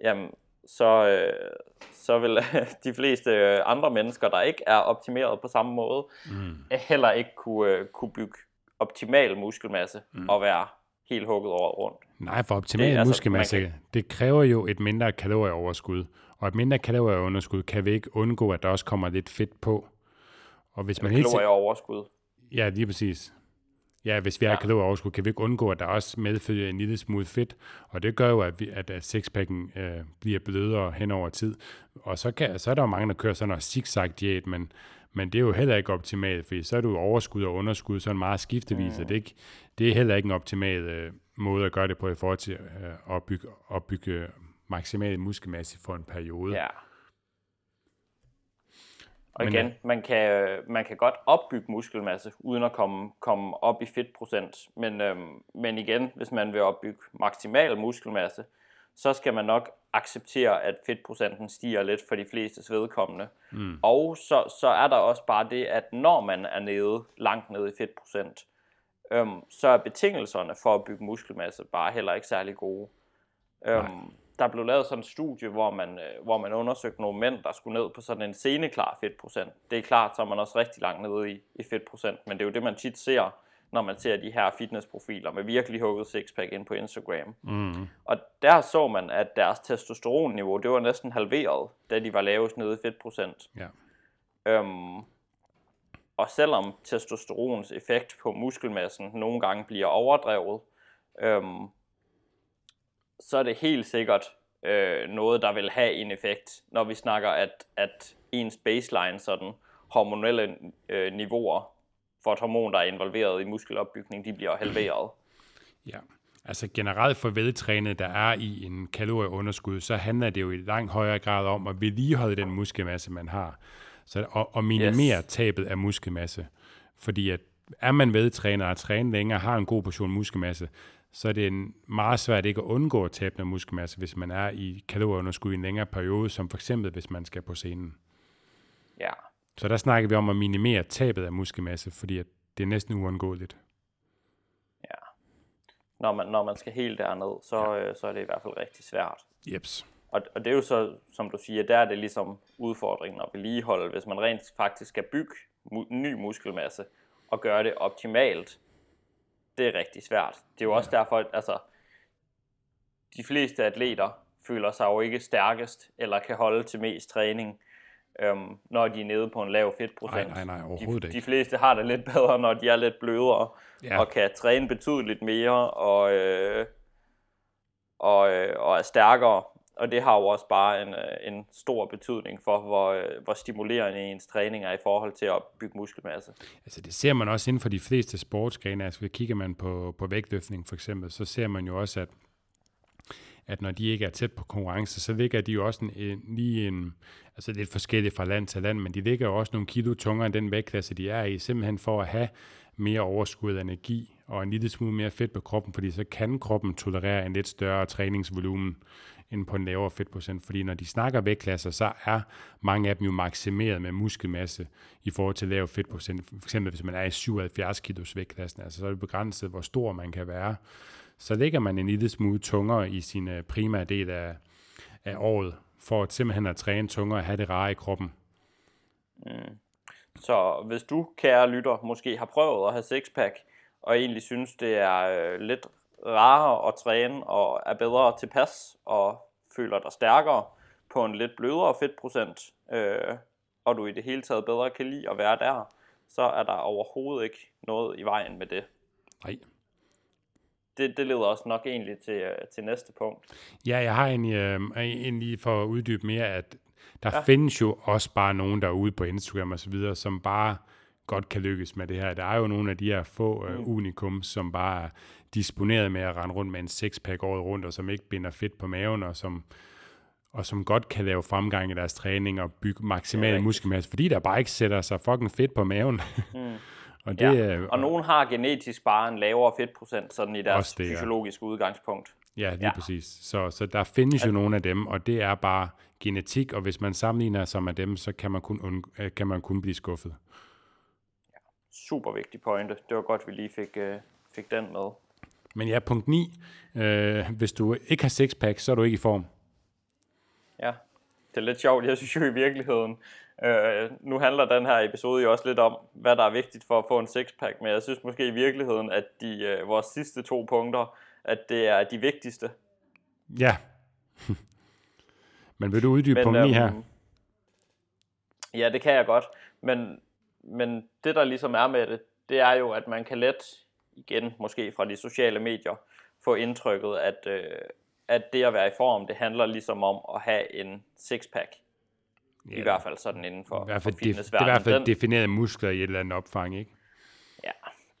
S1: jamen, så, øh, så vil de fleste andre mennesker, der ikke er optimeret på samme måde, mm. heller ikke kunne, øh, kunne bygge optimal muskelmasse mm. og være helt hugget over rundt.
S2: Nej, for optimal det, altså, muskelmasse, kan... det kræver jo et mindre kalorieoverskud. Og et mindre kalorieunderskud kan vi ikke undgå, at der også kommer lidt fedt på.
S1: Og hvis man helt kalorieoverskud.
S2: Ja, lige præcis. Ja, hvis vi har
S1: Ja.
S2: ja. kalorieoverskud, kan vi ikke undgå, at der også medfølger en lille smule fedt, og det gør jo, at, vi, at, at sixpacken øh, bliver blødere hen over tid. Og så, kan, så er der jo mange, der kører sådan noget zigzag-diæt, men, men det er jo heller ikke optimalt, fordi så er du overskud og underskud sådan meget skiftevis, mm. og det er, ikke, det er heller ikke en optimal øh, måde at gøre det på i forhold til øh, at opbygge, opbygge maksimal muskelmasse for en periode.
S1: Ja. Og
S2: Men,
S1: igen,
S2: øh,
S1: man kan, øh, man kan godt opbygge muskelmasse, uden at komme, komme op i fedtprocent. Men, øhm, men igen, hvis man vil opbygge maksimal muskelmasse, så skal man nok acceptere, at fedtprocenten stiger lidt for de flestes vedkommende. Mm. Og så, så er der også bare det, at når man er nede, langt nede i fedtprocent, øhm, så er betingelserne for at bygge muskelmasse bare heller ikke særlig gode. Øhm, der blev lavet sådan et studie, hvor man, øh, hvor man undersøgte nogle mænd, der skulle ned på sådan en sceneklar fedtprocent. Det er klart, så er man også rigtig langt nede i, i fedtprocent, men det er jo det, man tit ser, når man ser de her fitnessprofiler med virkelig hugget sixpack ind på Instagram.
S2: Mm.
S1: Og der så man, at deres testosteronniveau, det var næsten halveret, da de var lavest nede i fedtprocent.
S2: Ja.
S1: Øhm, og selvom testosterons effekt på muskelmassen nogle gange bliver overdrevet, øhm, så er det helt sikkert øh, noget, der vil have en effekt, når vi snakker, at, at ens baseline, sådan hormonelle øh, niveauer for et hormon, der er involveret i muskelopbygning, de bliver halveret.
S2: Ja, altså generelt for veltrænet, der er i en kalorieunderskud, så handler det jo i langt højere grad om at vedligeholde den muskelmasse, man har. Så, og, og minimere
S1: Yes.
S2: tabet af muskelmasse. Fordi at er man vedtræner og træner længere, har en god portion muskelmasse, så er det en meget svært ikke at undgå at tabe noget muskelmasse, hvis man er i kalorieunderskud i en længere periode, som for eksempel hvis man skal på scenen.
S1: Ja,
S2: Så der snakker vi om at minimere tabet af muskelmasse, fordi at det er næsten uundgåeligt.
S1: ja. Når man, når man skal helt derned, så, øh, så er det i hvert fald rigtig svært.
S2: Jeps.
S1: Og, og det er jo så, som du siger, der er det ligesom udfordringen at vedligeholde, hvis man rent faktisk skal bygge mu- ny muskelmasse og gøre det optimalt. Det er rigtig svært. Det er jo også derfor, at altså, de fleste atleter føler sig jo ikke stærkest eller kan holde til mest træning, øhm, når de er nede på en lav fedtprocent.
S2: Nej, nej, nej,
S1: de,
S2: overhovedet
S1: de
S2: ikke.
S1: fleste har det lidt bedre, når de er lidt blødere
S2: Ja.
S1: og kan træne betydeligt mere og, øh, og, øh, og er stærkere. Og det har jo også bare en, øh, en stor betydning for, hvor, øh, hvor stimulerende ens træning er i forhold til at bygge muskelmasse.
S2: Altså det ser man også inden for de fleste sportsgrene. Altså kigger man på, på vægtløftning for eksempel, så ser man jo også, at, at når de ikke er tæt på konkurrence, så ligger de jo også en, en, lige en, altså lidt forskelligt fra land til land, men de ligger jo også nogle kilo tungere end den vægtklasse, de er i, simpelthen for at have mere overskud af energi og en lille smule mere fedt på kroppen, fordi så kan kroppen tolerere en lidt større træningsvolumen end på en lavere fedtprocent. Fordi når de snakker vægtklasser, så er mange af dem jo maksimeret med muskelmasse i forhold til lav fedtprocent. For eksempel hvis man er i 77 kilos vægtklassen, altså så er det begrænset, hvor stor man kan være. Så ligger man en lille smule tungere i sin øh, primære del af, af året, for at simpelthen at træne tungere og have det rare i kroppen.
S1: Så hvis du, kære lytter, måske har prøvet at have sixpack, og egentlig synes, det er øh, lidt rarere at træne, og er bedre tilpas, og føler dig stærkere på en lidt blødere fedtprocent, øh, og du i det hele taget bedre kan lide at være der, så er der overhovedet ikke noget i vejen med det.
S2: Nej.
S1: Det, det leder os nok egentlig til, øh, til næste punkt.
S2: Ja, jeg har en, øh, en lige for at uddybe mere, at der
S1: Ja.
S2: ja. findes jo også bare nogen derude på Instagram og så videre, som bare godt kan lykkes med det her. Der er jo nogle af de her få øh, unikum, som bare er disponeret med at rende rundt med en sixpack året rundt, og som ikke binder fedt på maven, og som, og som godt kan lave fremgang i deres træning og bygge maksimal
S1: rigtigt.
S2: muskelmasse, fordi der bare ikke sætter sig fucking fedt på maven.
S1: Mm.
S2: og det,
S1: Ja.
S2: er-
S1: Og nogen har genetisk bare en lavere fedtprocent, sådan i deres
S2: det, ja.
S1: fysiologiske udgangspunkt.
S2: Ja, lige
S1: Ja.
S2: ja. præcis. Så, så der findes jo nogle af dem, og det er bare genetik, og hvis man sammenligner sig med dem, så kan man kun, undg- øh, kan man kun blive skuffet.
S1: Super vigtig pointe. Det var godt, vi lige fik, øh, fik den med.
S2: Men ja, punkt 9. Øh, hvis du ikke har sixpack, så er du ikke i form.
S1: Ja, det er lidt sjovt. Jeg synes jo i virkeligheden, øh, nu handler den her episode jo også lidt om, hvad der er vigtigt for at få en sixpack, men jeg synes måske i virkeligheden, at de, øh, vores sidste to punkter, at det er de vigtigste.
S2: Ja. Men vil du uddybe
S1: Men,
S2: punkt 9 her?
S1: øhm, Ja, det kan jeg godt. Men, men det, der ligesom er med det, det er jo, at man kan let igen måske fra de sociale medier, få indtrykket, at, øh, at det at være i form, det handler ligesom om at have en sixpack. Yeah. I hvert fald sådan inden for,
S2: I hvert fald
S1: for
S2: def, det er i hvert fald definerede muskler i et eller andet opfang, ikke?
S1: Ja,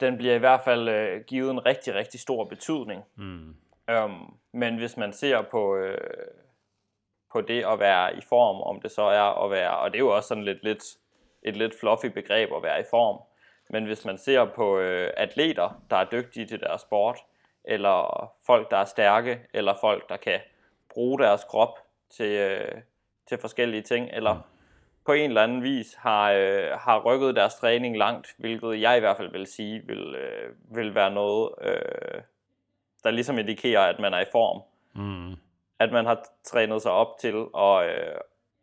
S1: den bliver i hvert fald øh, givet en rigtig, rigtig stor betydning.
S2: Mm.
S1: Um, men hvis man ser på, øh, på det at være i form, om det så er at være, og det er jo også sådan lidt, lidt et lidt fluffy begreb at være i form, men hvis man ser på øh, atleter, der er dygtige til deres sport, eller folk, der er stærke, eller folk, der kan bruge deres krop til, øh, til forskellige ting, eller mm. på en eller anden vis har, øh, har rykket deres træning langt, hvilket jeg i hvert fald vil sige, vil, øh, vil være noget, øh, der ligesom indikerer, at man er i form.
S2: Mm.
S1: At man har trænet sig op til at, øh,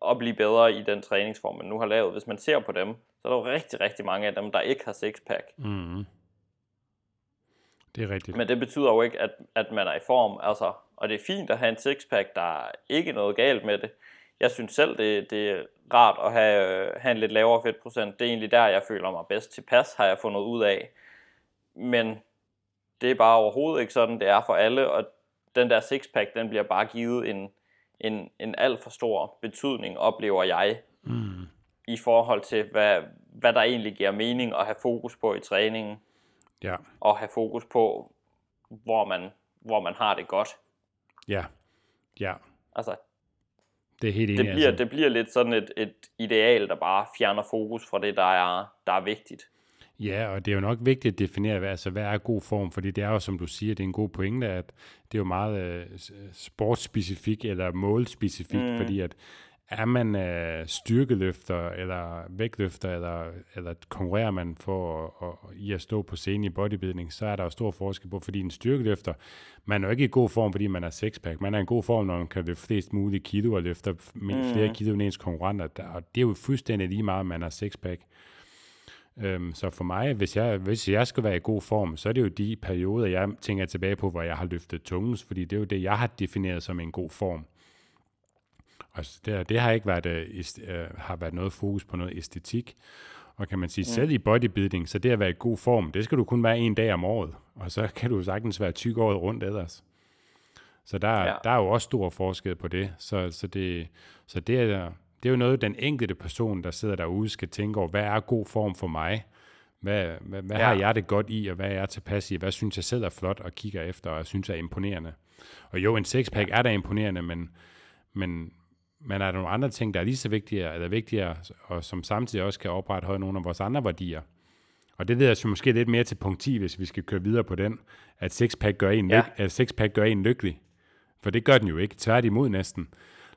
S1: at blive bedre i den træningsform, man nu har lavet. Hvis man ser på dem, så er der jo rigtig, rigtig mange af dem, der ikke har sixpack.
S2: Mm. Det er rigtigt.
S1: Men det betyder jo ikke, at, at man er i form. Altså, og det er fint at have en sixpack, der er ikke noget galt med det. Jeg synes selv, det, det er rart at have, øh, have en lidt lavere fedtprocent. Det er egentlig der, jeg føler mig bedst tilpas, har jeg fundet ud af. Men det er bare overhovedet ikke sådan, det er for alle, og den der sixpack, den bliver bare givet en, en, en alt for stor betydning, oplever jeg,
S2: mm.
S1: i forhold til, hvad, hvad der egentlig giver mening at have fokus på i træningen.
S2: Ja.
S1: Og have fokus på, hvor man, hvor man har det godt.
S2: Ja, ja.
S1: Altså,
S2: det er helt
S1: det
S2: enig,
S1: bliver,
S2: altså.
S1: det bliver lidt sådan et, et ideal, der bare fjerner fokus fra det, der er, der er vigtigt.
S2: Ja, og det er jo nok vigtigt at definere, hvad, altså, hvad er god form, fordi det er jo, som du siger, det er en god pointe, at det er jo meget øh, sportsspecifik eller målspecifik, mm. fordi at er man øh, styrkeløfter eller vægtløfter, eller, eller konkurrerer man for at, at, i at stå på scenen i bodybuilding, så er der jo stor forskel på, fordi en styrkeløfter, man er jo ikke i god form, fordi man er sexpack. Man er i god form, når man kan løfte flest mulige kilo og løfter mm. flere kilo end ens konkurrenter. Og det er jo fuldstændig lige meget, om man er sexpack. Øhm, så for mig, hvis jeg, hvis jeg skal være i god form, så er det jo de perioder, jeg tænker tilbage på, hvor jeg har løftet tungens, fordi det er jo det, jeg har defineret som en god form. Og det, det har ikke været, øh, har været noget fokus på noget æstetik. Og kan man sige, mm. selv i bodybuilding, så det at være i god form, det skal du kun være en dag om året. Og så kan du sagtens være tyk året rundt ellers. Så der, ja. der er jo også stor forskel på det. Så, så, det, så det, er, det er jo noget, den enkelte person, der sidder derude, skal tænke over, hvad er god form for mig? Hvad, hvad, hvad ja. har jeg det godt i, og hvad er jeg tilpas i? Hvad synes jeg selv er flot og kigger efter, og synes er imponerende? Og jo, en sexpack ja. er da imponerende, men, men, men er der nogle andre ting, der er lige så vigtige, eller vigtigere, og som samtidig også kan opretholde nogle af vores andre værdier? Og det leder os måske lidt mere til punkt 10, hvis vi skal køre videre på den, at sexpack gør en, ja. lyk, at sexpack gør en lykkelig. For det gør den jo ikke, tværtimod næsten.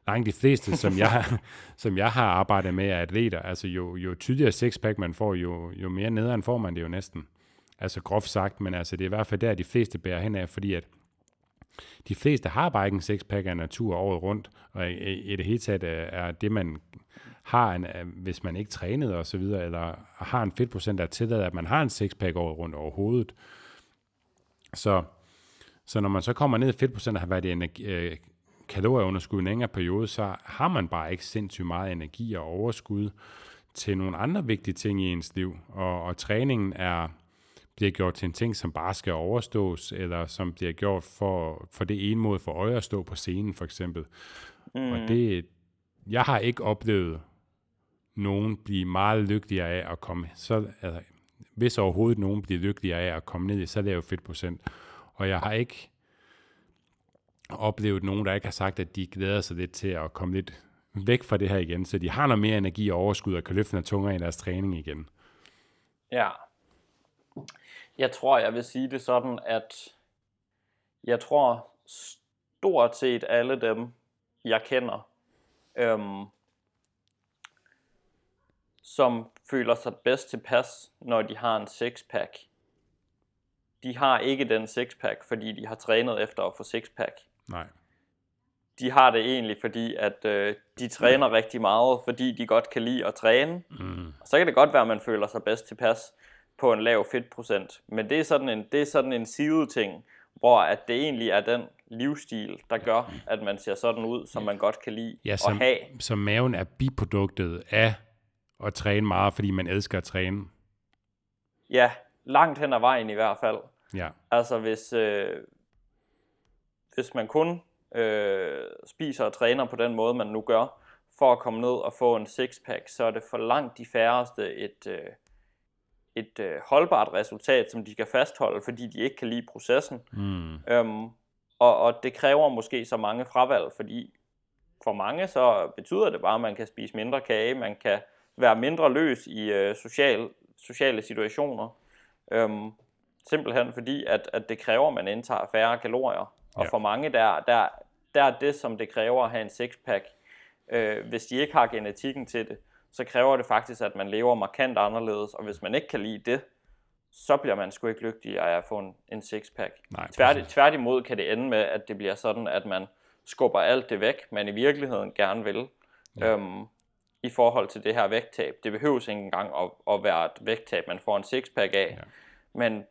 S2: Langt de fleste, som jeg, som jeg har arbejdet med, er atleter. Altså jo, jo tydeligere sexpack man får, jo, jo mere nederen får man det jo næsten. Altså groft sagt, men altså det er i hvert fald der, de fleste bærer hen af, fordi at de fleste har bare ikke en sexpack af natur året rundt, og i, det hele taget øh, er det, man har, en, øh, hvis man ikke trænede og så videre, eller har en fedtprocent, der tillader, at man har en sexpack året rundt overhovedet. Så, så når man så kommer ned i fedtprocent og har været i energi, øh, kalorieunderskud en længere periode, så har man bare ikke sindssygt meget energi og overskud til nogle andre vigtige ting i ens liv. Og, og træningen er bliver gjort til en ting, som bare skal overstås, eller som bliver gjort for, for det ene måde for øje at stå på scenen, for eksempel. Mm. Og det, jeg har ikke oplevet nogen blive meget lykkeligere af at komme, så, altså, hvis overhovedet nogen bliver lykkeligere af at komme ned i så lav fedtprocent. Og jeg har ikke oplevet nogen, der ikke har sagt, at de glæder sig lidt til at komme lidt væk fra det her igen, så de har noget mere energi og overskud og kan løfte noget tungere i deres træning igen.
S1: Ja, jeg tror, jeg vil sige det sådan, at jeg tror stort set alle dem, jeg kender, øhm, som føler sig bedst tilpas, når de har en sixpack, de har ikke den sixpack, fordi de har trænet efter at få sixpack.
S2: Nej.
S1: De har det egentlig, fordi at øh, de træner mm. rigtig meget, fordi de godt kan lide at træne.
S2: Mm.
S1: Og så kan det godt være, at man føler sig bedst tilpas på en lav fedtprocent. Men det er sådan en, det er sådan en sivet ting, hvor at det egentlig er den livsstil, der gør, at man ser sådan ud, som man godt kan lide
S2: ja, som,
S1: at have.
S2: Så maven er biproduktet af at træne meget, fordi man elsker at træne.
S1: Ja, langt hen ad vejen i hvert fald.
S2: Ja.
S1: Altså hvis, øh, hvis man kun øh, spiser og træner på den måde, man nu gør, for at komme ned og få en sixpack, så er det for langt de færreste et, øh, et øh, holdbart resultat, som de kan fastholde, fordi de ikke kan lide processen.
S2: Mm.
S1: Øhm, og, og det kræver måske så mange fravalg, fordi for mange så betyder det bare, at man kan spise mindre kage, man kan være mindre løs i øh, social, sociale situationer. Øhm, simpelthen fordi, at, at det kræver, at man indtager færre kalorier. Og
S2: Ja.
S1: for mange, der, der, der er det, som det kræver at have en sixpack. Øh, hvis de ikke har genetikken til det, så kræver det faktisk, at man lever markant anderledes. Og hvis man ikke kan lide det, så bliver man sgu ikke lykkelig af at få en, en sixpack.
S2: Præcis.
S1: tværtimod kan det ende med, at det bliver sådan, at man skubber alt det væk, man i virkeligheden gerne vil,
S2: Ja.
S1: øhm, i forhold til det her vægttab. Det behøves ikke engang at, at være et vægttab, man får en sixpack af.
S2: Ja.
S1: Men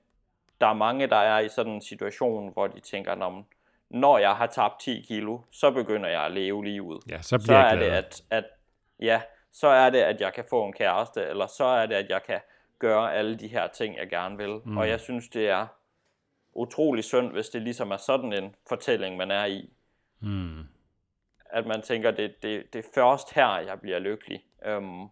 S1: der er mange, der er i sådan en situation, hvor de tænker, når, når jeg har tabt 10 kilo, så begynder jeg at leve livet.
S2: Ja, så
S1: Så
S2: bliver
S1: er
S2: jeg
S1: det,
S2: glad.
S1: at, at, ja, så er det, at jeg kan få en kæreste, eller så er det, at jeg kan gøre alle de her ting, jeg gerne vil. Mm. Og jeg synes, det er utrolig synd, hvis det ligesom er sådan en fortælling, man er i.
S2: Mm.
S1: At man tænker, det, det, det er først her, jeg bliver lykkelig. Øhm,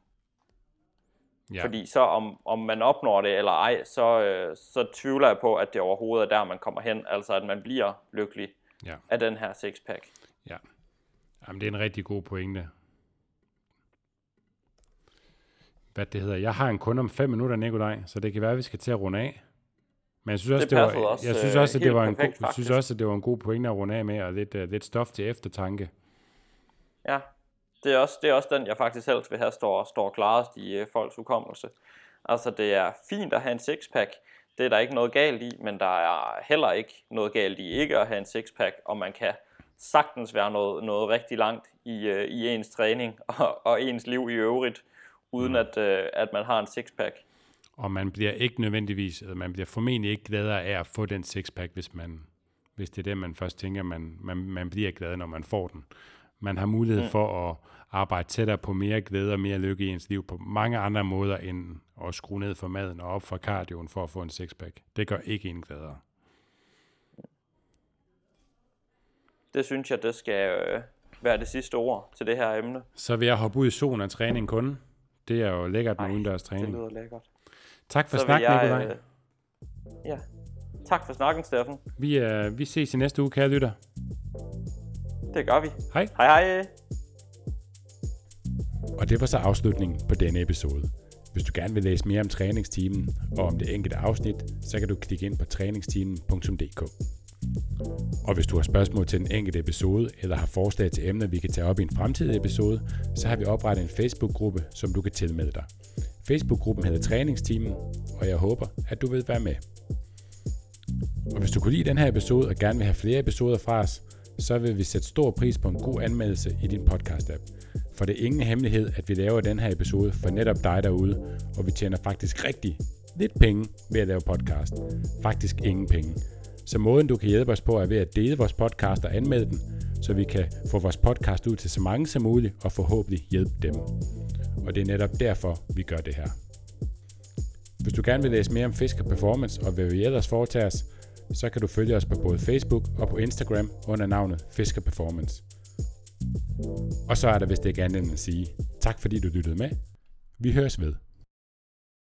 S2: Ja.
S1: Fordi så om, om man opnår det eller ej, så, øh, så tvivler jeg på, at det overhovedet er der, man kommer hen. Altså at man bliver lykkelig
S2: Ja.
S1: af den her sixpack.
S2: Ja. Jamen, det er en rigtig god pointe. Hvad det hedder. Jeg har en kunde om 5 minutter, Nikolaj, så det kan være, at vi skal til at runde af. Men jeg synes også,
S1: Det
S2: det, var,
S1: også,
S2: jeg synes
S1: øh,
S2: også, at det var en
S1: perfekt,
S2: god, jeg synes også, at det var en god pointe at runde af med, og lidt, uh, lidt stof til eftertanke.
S1: Ja, det er også, det er også den, jeg faktisk helst vil have, står, står klarest i øh, folks hukommelse. Altså, det er fint at have en sixpack. Det er der ikke noget galt i, men der er heller ikke noget galt i ikke at have en sixpack, og man kan sagtens være noget, noget rigtig langt i, øh, i ens træning og, og ens liv i øvrigt, uden at, øh, at man har en sixpack.
S2: Og man bliver ikke nødvendigvis, eller man bliver formentlig ikke gladere af at få den sixpack, hvis, man, hvis det er det, man først tænker, man, man, man bliver glad, når man får den. Man har mulighed mm. for at arbejde tættere på mere glæde og mere lykke i ens liv på mange andre måder, end at skrue ned for maden og op for cardioen for at få en sixpack. Det gør ikke en gladere.
S1: Det synes jeg, det skal øh, være det sidste ord til det her emne.
S2: Så vil jeg hoppe ud i solen af træning kun. Det er jo lækkert med udendørs
S1: Det
S2: træning.
S1: lyder lækkert.
S2: Tak for
S1: Så vil
S2: snak,
S1: jeg,
S2: Nikolaj.
S1: øh, Ja, tak for snakken, Steffen.
S2: Vi, øh, vi ses i næste uge, kære lytter.
S1: Det gør vi.
S2: Hej.
S1: Hej hej.
S2: Og det var så afslutningen på denne episode. Hvis du gerne vil læse mere om træningsteamen og om det enkelte afsnit, så kan du klikke ind på træningsteamen.dk. Og hvis du har spørgsmål til den enkelte episode, eller har forslag til emner, vi kan tage op i en fremtidig episode, så har vi oprettet en Facebook-gruppe, som du kan tilmelde dig. Facebook-gruppen hedder Træningsteamen, og jeg håber, at du vil være med. Og hvis du kunne lide den her episode og gerne vil have flere episoder fra os, så vil vi sætte stor pris på en god anmeldelse i din podcast-app. For det er ingen hemmelighed, at vi laver den her episode for netop dig derude, og vi tjener faktisk rigtig lidt penge ved at lave podcast. Faktisk ingen penge. Så måden du kan hjælpe os på er ved at dele vores podcast og anmelde den, så vi kan få vores podcast ud til så mange som muligt og forhåbentlig hjælpe dem. Og det er netop derfor, vi gør det her. Hvis du gerne vil læse mere om Fisker Performance og hvad vi ellers foretager os, så kan du følge os på både Facebook og på Instagram under navnet Fisker Performance. Og så er der vist ikke andet end at sige tak fordi du lyttede med. Vi høres ved.